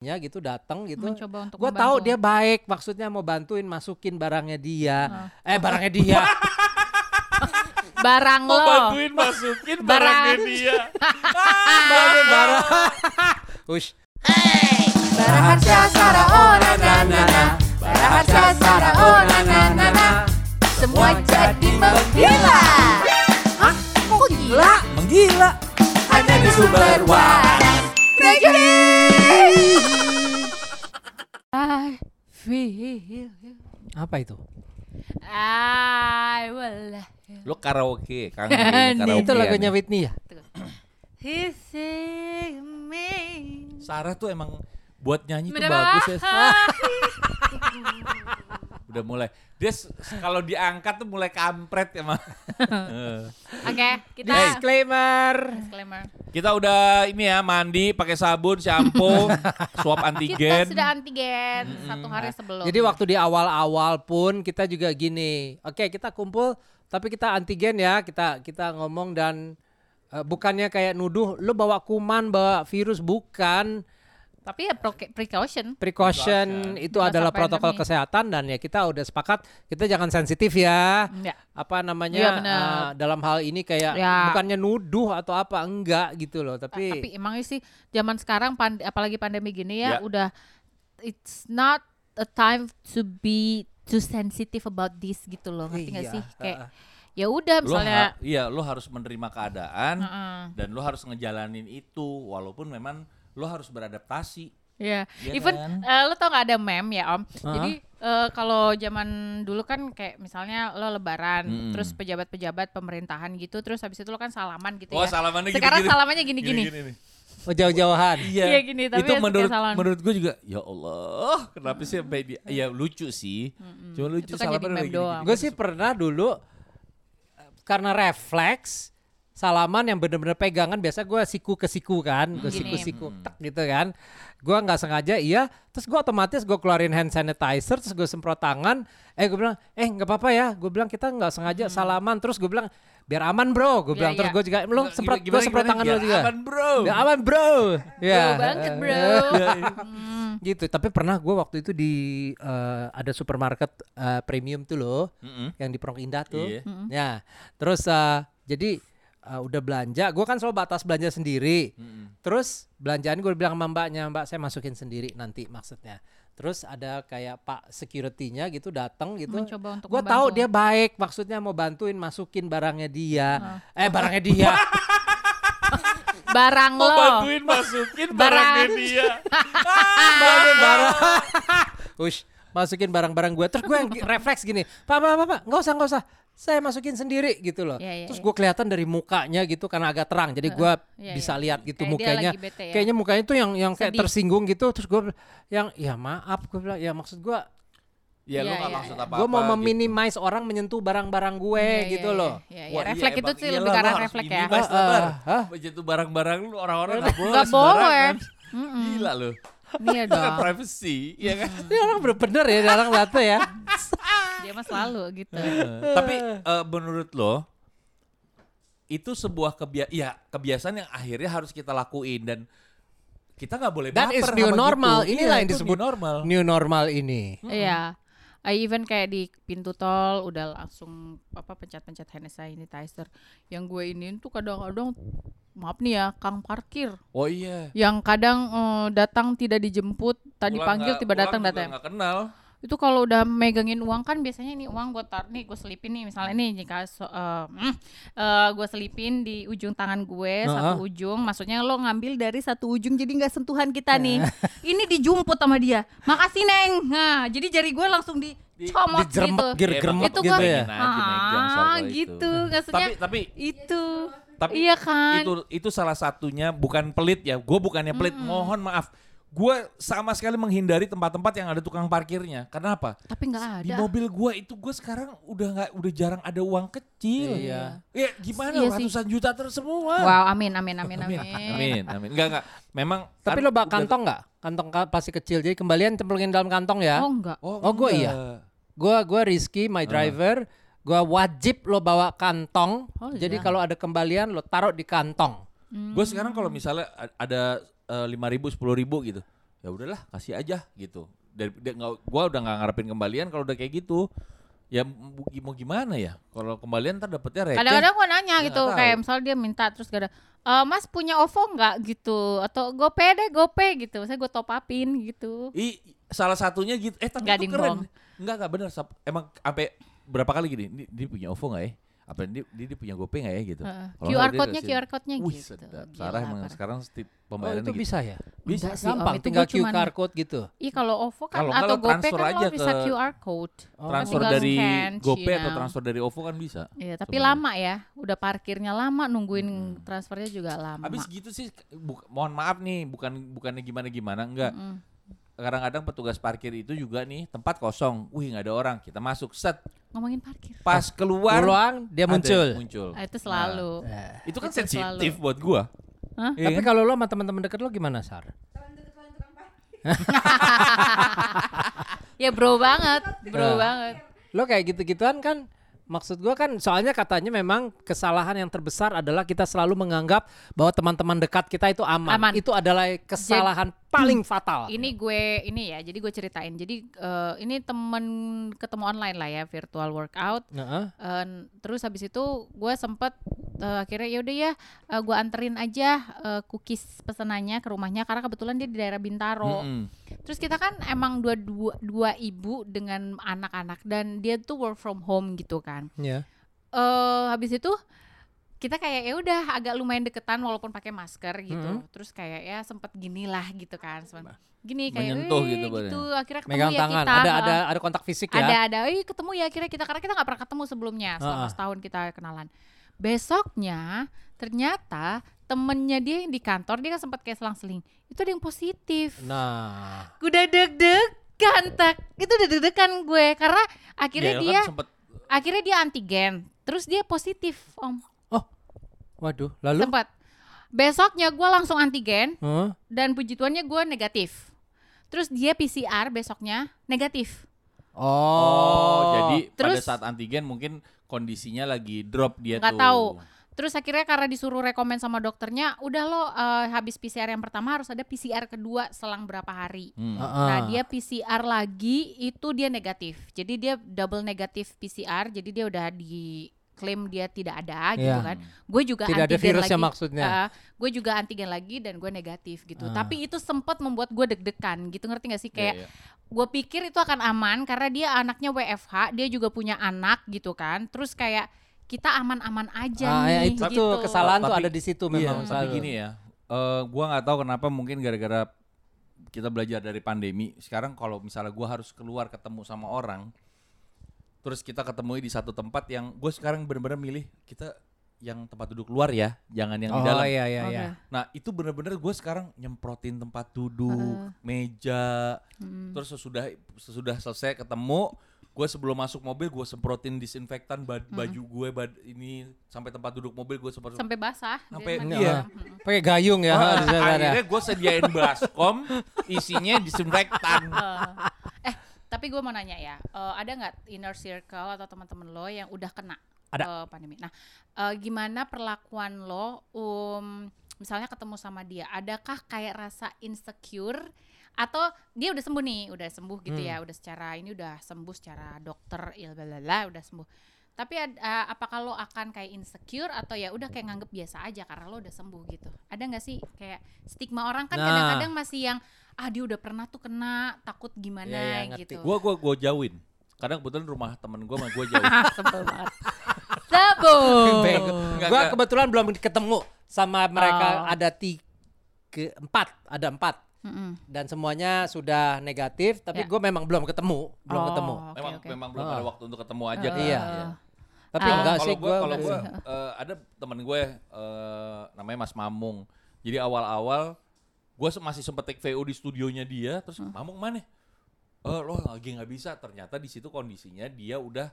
nya gitu datang gitu. Mencoba untuk Gue tahu dia baik, maksudnya mau bantuin masukin barangnya dia. Eh barangnya dia. barang Mau lo. bantuin masukin Barang. barangnya dia. barang barang. Ush. Baraharsa Sara oh na na na na Baraharsa Sara oh na na na na Semua jadi menggila Apa itu? I will Lo karaoke, Kang. Karaoke itu lagunya Whitney ya? He see me. Sarah tuh emang buat nyanyi tuh bagus ya. Udah mulai. Dia kalau diangkat tuh mulai kampret emang. Eh. Oke, kita Disclaimer. disclaimer. Kita udah ini ya mandi pakai sabun, shampoo, swab Kita antigen. sudah antigen satu hari sebelum. Jadi waktu di awal-awal pun kita juga gini. Oke, kita kumpul tapi kita antigen ya. Kita kita ngomong dan eh, bukannya kayak nuduh lu bawa kuman, bawa virus bukan. Tapi ya pro- precaution. Precaution itu Masa adalah protokol pandemi. kesehatan dan ya kita udah sepakat kita jangan sensitif ya. Enggak. Apa namanya benar. eh, dalam hal ini kayak Ya. bukannya nuduh atau apa enggak gitu loh, Tapi, tapi, emang sih zaman sekarang pand- apalagi pandemi gini ya, Ya. udah it's not a time to be too sensitive about this gitu loh. Ngerti nggak Iya, sih? Kayak ya udah Lo misalnya ha- iya, lo harus menerima keadaan Heeh. dan lo harus ngejalanin itu walaupun memang lo harus beradaptasi. Iya, Iya even kan? eh, lo tau gak ada meme ya om. Hah? Jadi eh, kalau zaman dulu kan kayak misalnya lo lebaran, Mm-mm. terus pejabat-pejabat pemerintahan gitu, terus habis itu lo kan salaman gitu Oh, ya. salamannya Sekarang gini-gini. salamannya gini-gini. Oh jauh-jauhan. Iya. Iya, gini, tapi itu ya menurut salaman. menurut gue juga ya Allah, kenapa sih sampai dia ya lucu sih. Cuma lucu Itu kan salaman doang. Gue sih pernah dulu karena refleks salaman yang bener-bener pegangan biasa gue siku ke siku kan gue Gini. siku siku tak gitu kan gue nggak sengaja iya terus gue otomatis gue keluarin hand sanitizer terus gue semprot tangan eh gue bilang eh nggak apa-apa ya gue bilang kita nggak sengaja salaman terus gue bilang biar aman bro gue Iya, bilang terus iya. gue juga lo semprot gue semprot tangan Biar lo juga aman, bro. biar aman bro ya Bro banget bro. Iya. Hmm. gitu tapi pernah gue waktu itu di eh, ada supermarket eh, premium tuh loh Mm-mm. yang di Prong Indah tuh. Iya. Ya, terus eh, jadi eh, udah belanja, gue kan selalu batas belanja sendiri. Mm-mm. Terus belanjaan gue bilang sama mbaknya, mbak saya masukin sendiri nanti maksudnya. Terus ada kayak pak security-nya gitu datang gitu. Mencoba untuk Gue tahu dia baik, maksudnya mau bantuin masukin barangnya dia. Eh barangnya dia. Barang Mau lo. bantuin masukin Barang. barangnya dia. Barang barang. Ush, masukin barang-barang gue. Terus gue yang refleks gini, pak pak pak, pak, nggak usah nggak usah. Saya masukin sendiri gitu loh. Iya, iya, Terus iya. gue kelihatan dari mukanya gitu karena agak terang, jadi gue iya, bisa iya. lihat gitu Kayak mukanya. bete ya. Kayaknya mukanya tuh yang yang kayak Sedih. tersinggung gitu. Terus gue yang ya maaf gue bilang ya maksud gue Ya lu Iya, gak iya, maksud iya. apa-apa. gue mau gitu. meminimize orang menyentuh barang-barang gue Iya, gitu iya, loh. Iya, iya. Wah, iya, refleks itu sih lebih lu harus refleks ya. Begitu barang-barang lu orang-orang gak boleh Nggak boleh. Gila lu. Iya Itu dong. privacy, iya kan? Ini orang bener-bener ya, orang batu ya. Dia mah selalu gitu. Tapi eh, menurut lo itu sebuah kebia ya kebiasaan yang akhirnya harus kita lakuin dan kita nggak boleh That baper is new normal. gitu. Inilah Iya, yang disebut new normal. New normal ini. Iya. I even kayak di pintu tol udah langsung apa pencet-pencet hand sanitizer. Yang gue ini tuh kadang-kadang maaf nih ya, Kang parkir. Oh iya. Yang kadang eh, datang tidak dijemput, tadi Pulang panggil tiba datang datang. nggak kenal. Itu kalau udah megangin uang kan biasanya nih uang gue tar nih gue selipin nih misalnya nih jika so, eh, mm, eh, gue selipin di ujung tangan gue satu ujung maksudnya lo ngambil dari satu ujung jadi nggak sentuhan kita nih ini dijemput sama dia makasih neng nah jadi jari gue langsung dicomot Dijerembek gitu gir Ya, Itu gitu gua- ya. soal ah itu. gitu maksudnya Tapi tapi itu tapi iya kan itu itu salah satunya bukan pelit ya. Gue bukannya pelit, mohon maaf. Gue sama sekali menghindari tempat-tempat yang ada tukang parkirnya. Kenapa? tapi nggak Di ada mobil gue itu gue sekarang udah nggak udah jarang ada uang kecil. Iya. Ya gimana Iya sih. ratusan juta terus semua. wow amin amin amin amin, Amin, amin. Enggak, enggak. Memang Tapi lo bak kantong nggak? Kantong ka- pasti kecil, jadi kembalian cemplungin dalam kantong ya. oh enggak Oh, gua iya. enggak. Gua gua Rizky, my driver, gua wajib lo bawa kantong. Oh, jadi iya. kalau ada kembalian lo taruh di kantong. Gue sekarang kalau misalnya ada lima ribu, sepuluh ribu gitu, ya udahlah kasih aja gitu. Dari gua udah nggak ngarepin kembalian kalau udah kayak gitu. Ya mau gimana ya? Kalau kembalian ntar dapetnya receh. Kadang-kadang gue nanya Ya, gitu kayak misalnya dia minta terus gak ada "Eh, Mas punya OVO nggak gitu atau GoPay deh GoPay gitu. Saya gue top upin gitu. I, salah satunya gitu. Eh tapi itu keren. Bong. Enggak enggak benar. Sap- Emang sampai berapa kali gini? Dia, dia punya OVO nggak ya? Apa dia, dia, dia punya GoPay nggak ya gitu? Heeh. Kalau QR code-nya QR code-nya Wih, gitu. sedap. Gila, Sarah emang sekarang stit Oh pembayarannya itu gitu. bisa ya? Bisa. Enggak sih, Om. Gampang, Itu tinggal QR code gitu. Ih kalau OVO kan Kalau nggak atau GoPay transfer kan aja lo bisa ke- QR code. Transfer tinggal dari scan, GoPay atau transfer dari OVO kan bisa. Iya, tapi lama ya. Udah parkirnya lama, nungguin transfernya juga lama. Habis gitu sih, bu- mohon maaf nih, bukan bukannya gimana gimana, enggak. Mm. Kadang-kadang petugas parkir itu juga nih tempat kosong, wih nggak ada orang, kita masuk, set, Ngomongin parkir. pas keluar, Peluang dia muncul. muncul. Ah, itu selalu. Eh. Itu kan Itu sensitif selalu. buat gua. Hah? Iya Tapi kan? kalau lo sama teman-teman dekat lo gimana, Sar? Ya bro banget, bro Nah. banget. Lo kayak gitu-gituan kan maksud gua kan soalnya katanya memang kesalahan yang terbesar adalah kita selalu menganggap bahwa teman-teman dekat kita itu aman. Aman. Itu adalah kesalahan paling fatal. Ini gue ini ya, jadi gue ceritain. Jadi eh, ini temen ketemu online lah ya, virtual workout. Heeh. Eh, terus habis itu gue sempet eh, akhirnya ya udah ya, eh, gue anterin aja eh, cookies pesenannya ke rumahnya karena kebetulan dia di daerah Bintaro. Mm-mm. Terus kita kan emang dua dua, dua ibu dengan anak-anak dan dia tuh work from home gitu kan. Ya. eh habis itu kita kayak ya udah agak lumayan deketan walaupun pakai masker gitu. Mhm. Terus kayak ya sempet gini lah gitu kan. Sempet gini kayak Menyentuh gitu gitu. Akhirnya ketemu Megang ya tangan. kita. Ada ada ada kontak fisik ya. Ada ada, Ih, ketemu ya akhirnya kita karena kita nggak pernah ketemu sebelumnya selama Heeh. setahun kita kenalan. Besoknya ternyata temennya dia yang di kantor dia kan sempat kayak selang-seling. Itu ada yang positif. Nah, Udah deg-degan tak. Itu udah deg-degan gue karena akhirnya Ya, kan dia sempet akhirnya dia antigen. Terus dia positif, Om. waduh, lalu Sempat. Besoknya gue langsung antigen Heeh. dan puji Tuhannya gue negatif. Terus dia PCR besoknya negatif. Oh, Oh, jadi pada Terus- saat antigen mungkin kondisinya lagi drop dia Nggak tuh. tahu. Terus akhirnya karena disuruh rekomen sama dokternya, udah lo eh, habis PCR yang pertama harus ada PCR kedua selang berapa hari. Hmm. Heeh. Nah dia PCR lagi itu dia negatif. Jadi dia double negatif PCR. Jadi dia udah diklaim dia tidak ada gitu Iya. kan. Gue juga tidak ada antigen virusnya lagi. maksudnya. gue juga antigen lagi dan gue negatif gitu. Ah. Tapi itu sempat membuat gue deg-degan gitu ngerti gak sih kayak Iya, iya. gue pikir itu akan aman karena dia anaknya WFH, dia juga punya anak gitu kan. Terus kayak kita aman-aman aja Ah, ya, nih itu gitu. tuh kesalahan tuh Tapi- ada di situ Iya, memang tapi selalu. gini ya, eh, gua nggak tahu kenapa mungkin gara-gara kita belajar dari pandemi. Sekarang kalau misalnya gua harus keluar ketemu sama orang, terus kita ketemu di satu tempat yang gue sekarang bener-bener milih kita yang tempat duduk luar ya, jangan yang oh di dalam. iya iya iya. Nah itu bener-bener gue sekarang nyemprotin tempat duduk, Heeh. meja, Hmm. terus sesudah sesudah selesai ketemu, gue sebelum masuk mobil gue semprotin disinfektan ba- baju gue, bad- ini sampai tempat duduk mobil gue semprot. sampai basah. Sampai- iya. Hmm. Pakai gayung ya. Ah, ada. akhirnya gue sediain baskom, isinya disinfektan. Eh, tapi gue mau nanya ya, eh, ada nggak inner circle atau teman-teman lo yang udah kena Ada. eh, pandemi? Nah, eh, gimana perlakuan lo, um, misalnya ketemu sama dia, adakah kayak rasa insecure atau dia udah sembuh nih, udah sembuh gitu Hmm. ya, udah secara ini udah sembuh secara dokter, il bla udah sembuh. Tapi eh, apakah lo akan kayak insecure atau ya udah kayak nganggep biasa aja karena lo udah sembuh gitu? Ada nggak sih kayak stigma orang kan Nah. kadang-kadang masih yang ah dia udah pernah tuh kena takut gimana iya, ngerti. gitu. Gue gue gue jauhin. Kadang kebetulan rumah temen gue mah gue jauh. Sebel banget. Sebel. Enggak. kebetulan belum ketemu sama mereka Oh. ada tiga empat, ada empat Mm-mm. dan semuanya sudah negatif. Tapi Ya. gue memang belum ketemu, belum Oh, ketemu. oke, memang oke. memang belum Ah. ada waktu untuk ketemu aja. Eh, kan. Iya. Tapi Ah. enggak kalau sih gue kalau gue eh, ada temen gue eh, namanya Mas Mamung. Jadi awal-awal gue masih sempet take VO di studionya dia, terus Hmm. Mamung mana? Eh lo lagi nggak bisa. Ternyata di situ kondisinya dia udah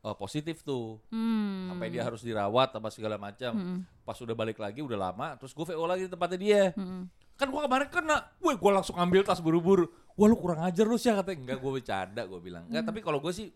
eh, positif tuh. Hmm. Sampai dia harus dirawat apa segala macam. Mm-mm. Pas udah balik lagi udah lama, terus gue VO lagi di tempatnya dia. Mm-mm. Kan gue kemarin kena, gue gue langsung ambil tas buru-buru. Wah lu kurang ajar lu sih katanya. Enggak gue bercanda gue bilang. Enggak tapi kalau gue sih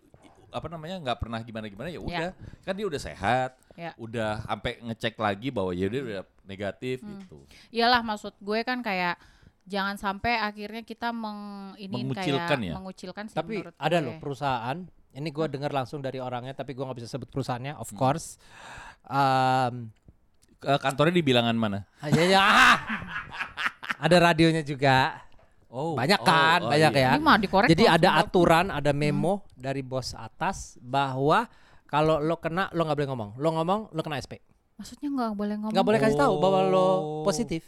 apa namanya nggak pernah gimana-gimana ya udah. Kan dia udah sehat, Ya. udah sampai ngecek lagi bahwa ya dia udah negatif gitu. Iyalah maksud gue kan kayak jangan sampai akhirnya kita meng ini Mengucilkan kayak ya? mengucilkan sih Tapi ada gue. loh perusahaan. Ini gue dengar langsung dari orangnya, tapi gue nggak bisa sebut perusahaannya, of course. Um, Eh, kantornya di bilangan mana? aja ya. ada radionya juga. Oh, Banyak oh, kan, oh, banyak iya. ya. Ini mah dikorek Jadi ada aturan, ada memo dari bos atas bahwa kalau lo kena lo nggak boleh ngomong. Lo ngomong lo kena SP. Maksudnya nggak boleh ngomong. Nggak boleh kasih tahu bahwa lo Oh. positif.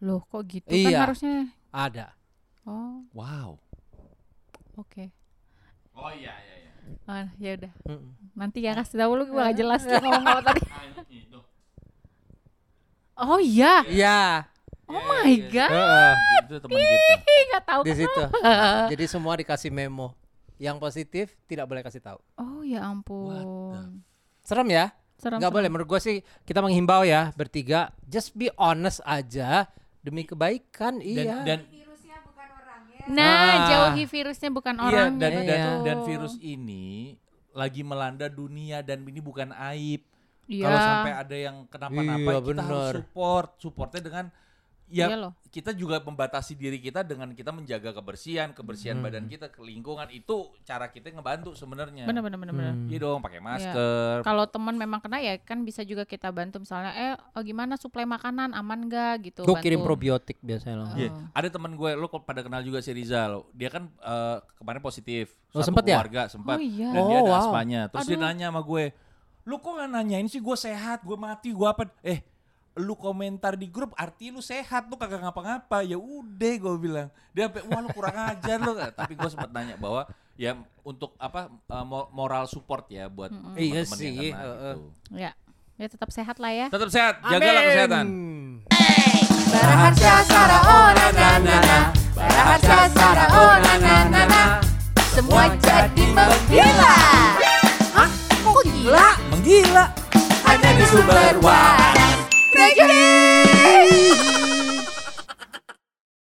Loh kok gitu Iya. kan harusnya. Ada. Oh Wow. oke. Oh iya iya iya. Ah, ya udah. Mm-mm. Nanti ya kasih tahu lu gue gak jelas ngomong apa tadi. Oh iya. Iya. Oh my god. Heeh. Itu teman kita. Tahu. Di situ. Jadi semua dikasih memo. Yang positif tidak boleh kasih tahu. Oh ya ampun. Serem ya? Serem, Nggak serem. boleh. Menurut gue sih kita menghimbau ya bertiga. Just be honest aja demi kebaikan. Dan iya. dan Nah, Ah. jauhi virusnya bukan iya orangnya. dan, dan Iya. dan virus ini lagi melanda dunia dan ini bukan aib. Iya. Kalau sampai ada yang kenapa-napa Iya, kita harus support. Supportnya dengan ya Iya loh. kita juga membatasi diri kita dengan kita menjaga kebersihan, kebersihan Hmm. badan kita, ke lingkungan itu cara kita ngebantu sebenarnya. Bener bener bener bener. Hmm. Iya dong, pakai masker. Kalau teman memang kena ya kan bisa juga kita bantu misalnya eh oh, gimana suplai makanan aman gak gitu. Gue kirim probiotik biasanya loh. Iya, Oh. ada teman gue, lo kok pada kenal juga si Rizal. Dia kan eh, kemarin positif. Oh, Satu sempet ya? keluarga sempat. Oh, iya. Dan dia Oh, ada wow. aspanya. Terus dia Aduh. nanya sama gue, lu kok gak nanyain sih gue sehat, gue mati, gue apa? Eh, lu komentar di grup arti lu sehat, lu kagak ngapa-ngapa. Ya udah gue bilang. Dia sampai wah lu kurang ajar lu. Tapi gue sempat nanya bahwa ya untuk apa eh, mo- moral support ya buat teman-teman Iya yang sih, kena heeh. gitu. Ya. Ya tetap sehat lah ya. Tetap sehat, jagalah Amin. kesehatan. Baraharsa Sara oh na na na na Baraharsa Sara oh na na na na Semua jadi menggila Hah? Kok gila? Menggila. Hanya di sumber waras Yay!